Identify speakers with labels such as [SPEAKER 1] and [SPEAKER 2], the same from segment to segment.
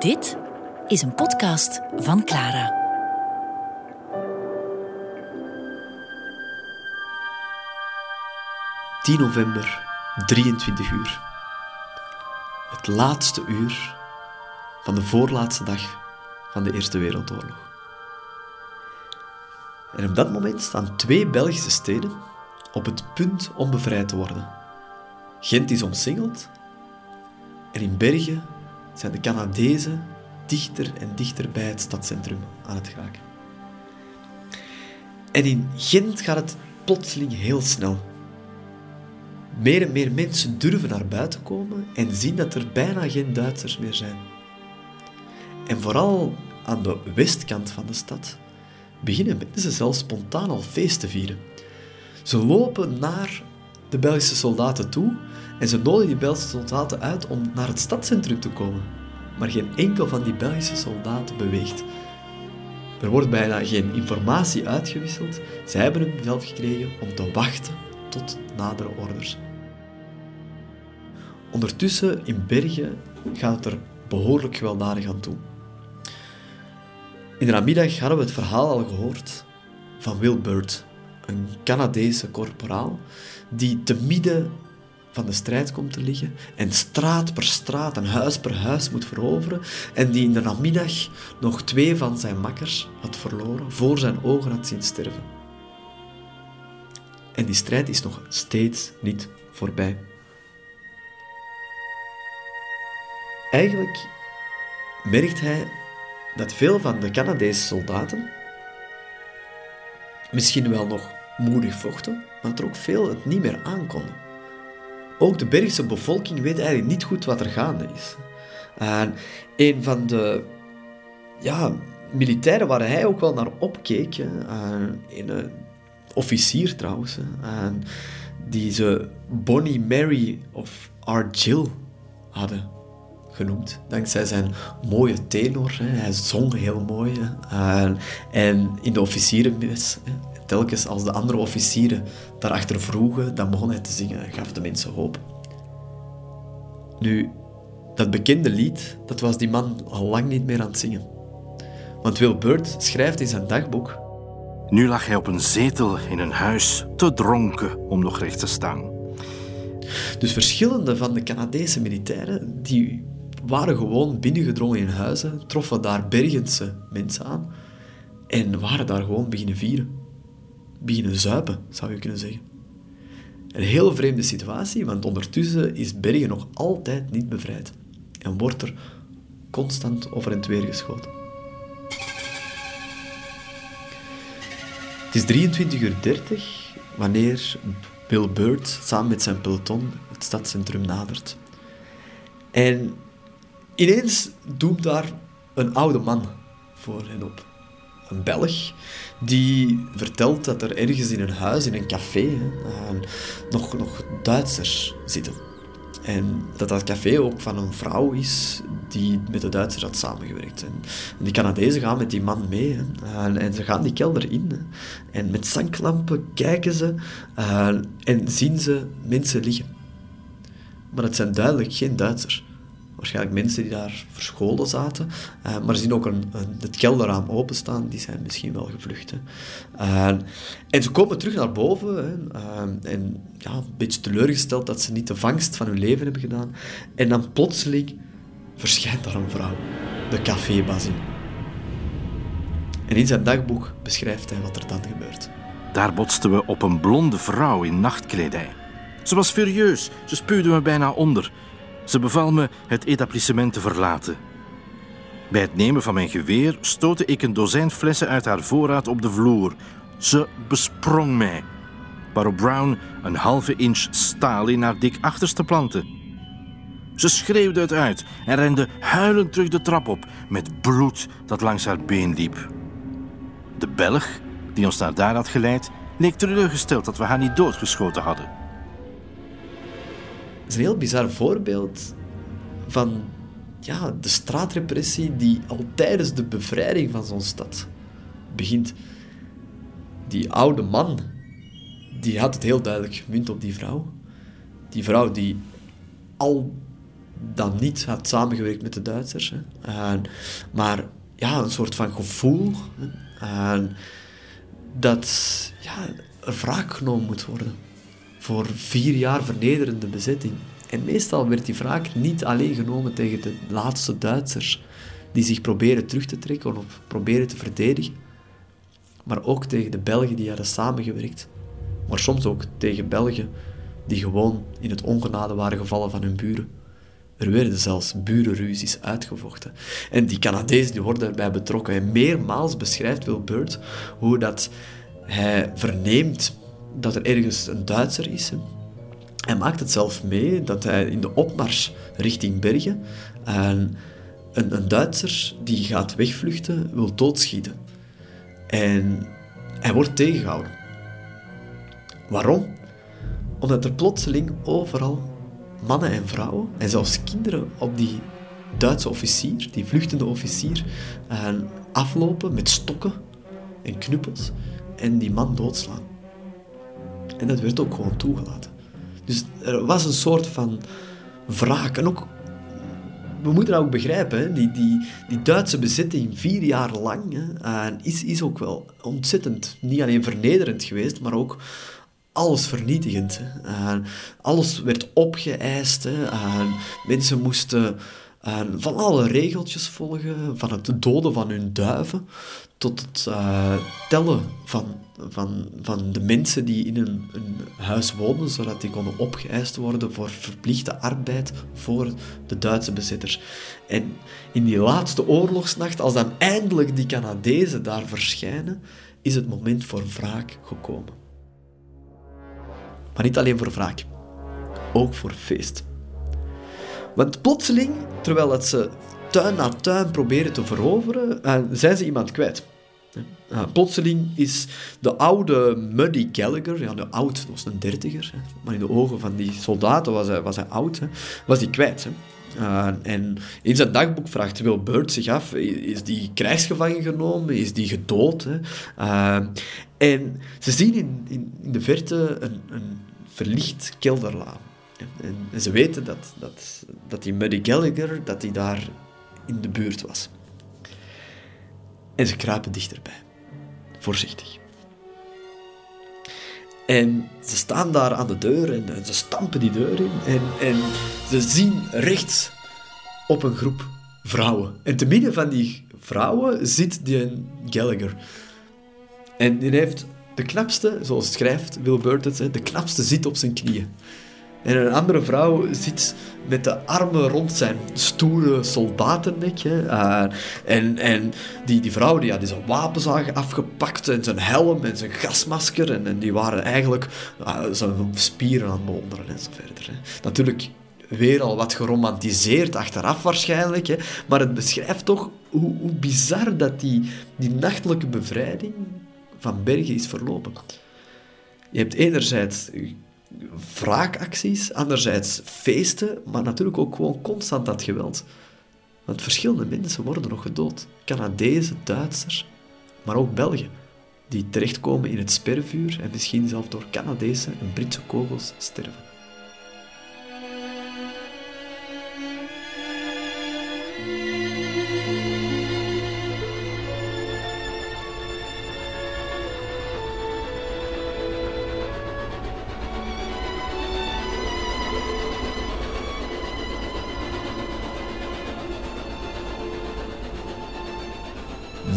[SPEAKER 1] Dit is een podcast van Clara.
[SPEAKER 2] ...10 november, 23 uur. Het laatste uur van de voorlaatste dag van de Eerste Wereldoorlog. En op dat moment staan twee Belgische steden op het punt om bevrijd te worden. Gent is omsingeld en in Bergen zijn de Canadezen dichter en dichter bij het stadscentrum aan het geraken. En in Gent gaat het plotseling heel snel. Meer en meer mensen durven naar buiten komen en zien dat er bijna geen Duitsers meer zijn. En vooral aan de westkant van de stad beginnen mensen zelfs spontaan al feest te vieren. Ze lopen naar de Belgische soldaten toe en ze nodigen die Belgische soldaten uit om naar het stadscentrum te komen. Maar geen enkel van die Belgische soldaten beweegt. Er wordt bijna geen informatie uitgewisseld. Zij hebben een bevel gekregen om te wachten tot nadere orders. Ondertussen in Bergen gaat het er behoorlijk gewelddadig aan toe. In de namiddag hadden we het verhaal al gehoord van Will Bird, een Canadese korporaal die te midden van de strijd komt te liggen en straat per straat en huis per huis moet veroveren en die in de namiddag nog twee van zijn makkers had verloren, voor zijn ogen had zien sterven. En die strijd is nog steeds niet voorbij. Eigenlijk merkt hij dat veel van de Canadese soldaten misschien wel nog moedig vochten, dat er ook veel het niet meer aankonden. Ook de Belgische bevolking weet eigenlijk niet goed wat er gaande is. En een van de ja, militairen waar hij ook wel naar opkeek, een officier trouwens, en die ze Bonnie Mary of Argyll hadden genoemd. Dankzij zijn mooie tenor. Hij zong heel mooi. En in de officierenmes, telkens als de andere officieren daarachter vroegen, dan begon hij te zingen en gaf de mensen hoop. Nu, dat bekende lied, dat was die man al lang niet meer aan het zingen. Want Will Bird schrijft in zijn dagboek...
[SPEAKER 3] Nu lag hij op een zetel in een huis, te dronken om nog recht te staan.
[SPEAKER 2] Dus verschillende van de Canadese militairen, die waren gewoon binnengedrongen in huizen, troffen daar Bergense mensen aan en waren daar gewoon beginnen vieren. Beginnen zuipen, zou je kunnen zeggen. Een heel vreemde situatie, want ondertussen is Bergen nog altijd niet bevrijd en wordt er constant over en weer geschoten. Het is 23.30 uur 30 wanneer Bill Bird samen met zijn peloton het stadscentrum nadert. En Ineens doemt daar een oude man voor hen op. Een Belg die vertelt dat er ergens in een huis, in een café, hè, nog, nog Duitsers zitten. En dat dat café ook van een vrouw is die met de Duitsers had samengewerkt. En, die Canadezen gaan met die man mee. Hè. En, ze gaan die kelder in. En met zanklampen kijken ze en zien ze mensen liggen. Maar het zijn duidelijk geen Duitsers waarschijnlijk mensen die daar verscholen zaten. Uh, maar ze zien ook een, een, het kelderraam openstaan, die zijn misschien wel gevlucht. En ze komen terug naar boven hè, uh, en ja, een beetje teleurgesteld dat ze niet de vangst van hun leven hebben gedaan. En dan plotseling verschijnt daar een vrouw, de cafébazin. En in zijn dagboek beschrijft hij wat er dan gebeurt.
[SPEAKER 3] Daar botsten we op een blonde vrouw in nachtkledij. Ze was furieus, ze spuwde me bijna onder. Ze beval me het etablissement te verlaten. Bij het nemen van mijn geweer stootte ik een dozijn flessen uit haar voorraad op de vloer. Ze besprong mij, waarop Brown een halve inch staal in haar dik achterste planten. Ze schreeuwde het uit en rende huilend terug de trap op met bloed dat langs haar been liep. De Belg, die ons naar daar had geleid, leek teleurgesteld dat we haar niet doodgeschoten hadden
[SPEAKER 2] is een heel bizar voorbeeld van ja, de straatrepressie die al tijdens de bevrijding van zo'n stad begint. Die oude man, die had het heel duidelijk gemunt op die vrouw. Die vrouw die al dan niet had samengewerkt met de Duitsers. Hè. En, maar ja, een soort van gevoel. En dat ja, er wraak genomen moet worden voor vier jaar vernederende bezetting. En meestal werd die wraak niet alleen genomen tegen de laatste Duitsers die zich proberen terug te trekken of proberen te verdedigen, maar ook tegen de Belgen die hadden samengewerkt. Maar soms ook tegen Belgen die gewoon in het ongenade waren gevallen van hun buren. Er werden zelfs burenruzies uitgevochten. En die Canadezen die worden daarbij betrokken. En meermaals beschrijft Wilbert hoe dat hij verneemt dat er ergens een Duitser is. Hij maakt het zelf mee dat hij in de opmars richting Bergen een, een, een Duitser die gaat wegvluchten wil doodschieten. En hij wordt tegengehouden. Waarom? Omdat er plotseling overal mannen en vrouwen en zelfs kinderen op die Duitse officier, die vluchtende officier, aflopen met stokken en knuppels en die man doodslaan. En dat werd ook gewoon toegelaten. Dus er was een soort van wraak. En ook, we moeten dat ook begrijpen, die, die, die Duitse bezetting vier jaar lang is, is ook wel ontzettend, niet alleen vernederend geweest, maar ook alles vernietigend. Alles werd opgeëist. Mensen moesten van alle regeltjes volgen, van het doden van hun duiven tot het uh, tellen van, van, van de mensen die in een, huis woonden, zodat die konden opgeëist worden voor verplichte arbeid voor de Duitse bezitters. En in die laatste oorlogsnacht, als dan eindelijk die Canadezen daar verschijnen, is het moment voor wraak gekomen. Maar niet alleen voor wraak, ook voor feest. Want plotseling, terwijl het ze tuin na tuin proberen te veroveren, uh, zijn ze iemand kwijt. Uh, plotseling is de oude Muddy Gallagher, ja, de oud, was een dertiger, hè, maar in de ogen van die soldaten was hij, was hij oud, hè, was hij kwijt. Hè. En in zijn dagboek vraagt Will Bird zich af, is die krijgsgevangen genomen, is die gedood? Hè? En ze zien in, in, in de verte een, een verlicht kelderlaan. En, ze weten dat, dat, dat die Muddy Gallagher, dat hij daar in de buurt was. En ze kruipen dichterbij. Voorzichtig. En ze staan daar aan de deur en, ze stampen die deur in. En, en ze zien rechts op een groep vrouwen. En te midden van die vrouwen zit die Gallagher. En die heeft de knapste, zoals schrijft Will de knapste zit op zijn knieën. En een andere vrouw zit met de armen rond zijn stoere soldatennek. Hè. Uh, en en die, die vrouw die had zijn wapenzagen afgepakt en zijn helm en zijn gasmasker. En, en die waren eigenlijk uh, zijn spieren aan het bewonderen en zo verder. Hè. Natuurlijk weer al wat geromantiseerd achteraf waarschijnlijk. Hè. Maar het beschrijft toch hoe, hoe bizar dat die, die nachtelijke bevrijding van Bergen is verlopen. Je hebt enerzijds wraakacties, anderzijds feesten, maar natuurlijk ook gewoon constant dat geweld. Want verschillende mensen worden nog gedood. Canadezen, Duitsers, maar ook Belgen, die terechtkomen in het spervuur en misschien zelfs door Canadese en Britse kogels sterven.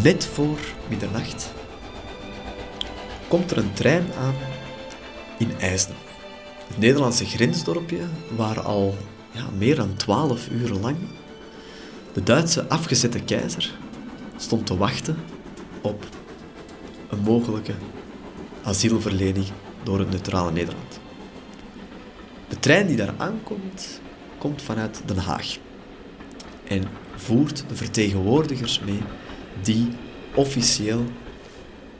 [SPEAKER 2] Net voor middernacht komt er een trein aan in IJsden. Het Nederlandse grensdorpje waar al ja, meer dan twaalf uur lang de Duitse afgezette keizer stond te wachten op een mogelijke asielverlening door het neutrale Nederland. De trein die daar aankomt, komt vanuit Den Haag en voert de vertegenwoordigers mee die officieel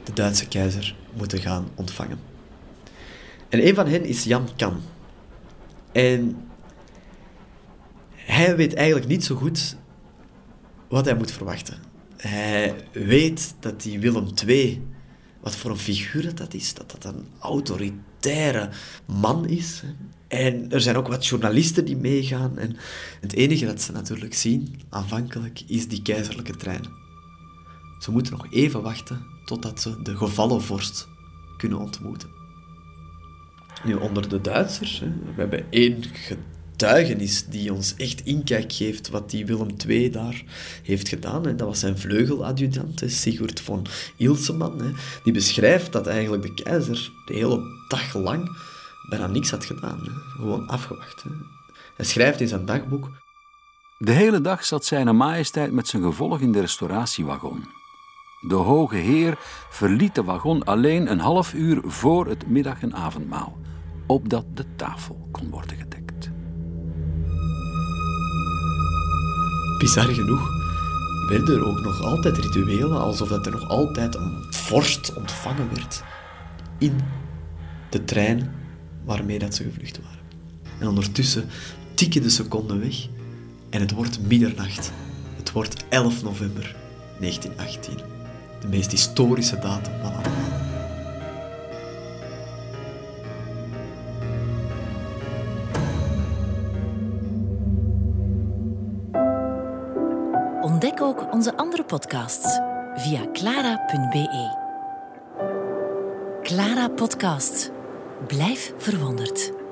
[SPEAKER 2] de Duitse keizer moeten gaan ontvangen. En een van hen is Jan Kan. En hij weet eigenlijk niet zo goed wat hij moet verwachten. Hij weet dat die Willem II, wat voor een figuur dat is, dat dat een autoritaire man is. En er zijn ook wat journalisten die meegaan. En het enige dat ze natuurlijk zien, aanvankelijk, is die keizerlijke trein. Ze moeten nog even wachten totdat ze de gevallen vorst kunnen ontmoeten. Nu, onder de Duitsers, hè, we hebben één getuigenis die ons echt inkijk geeft wat die Willem II daar heeft gedaan. Hè. Dat was zijn vleugeladjudant, Sigurd von Ilseman. Die beschrijft dat eigenlijk de keizer de hele dag lang bijna niks had gedaan. Hè. Gewoon afgewacht. Hè. Hij schrijft in zijn dagboek...
[SPEAKER 4] De hele dag zat zijn majesteit met zijn gevolg in de restauratiewagon. De hoge heer verliet de wagon alleen een half uur voor het middag- en avondmaal, opdat de tafel kon worden gedekt.
[SPEAKER 2] Bizar genoeg werden er ook nog altijd rituelen alsof er nog altijd een vorst ontvangen werd in de trein waarmee dat ze gevlucht waren. En ondertussen tikken de seconden weg en het wordt middernacht. Het wordt 11 november 1918. De meest historische datum van allemaal.
[SPEAKER 1] Ontdek ook onze andere podcasts via clara.be. Clara Podcast. Blijf verwonderd.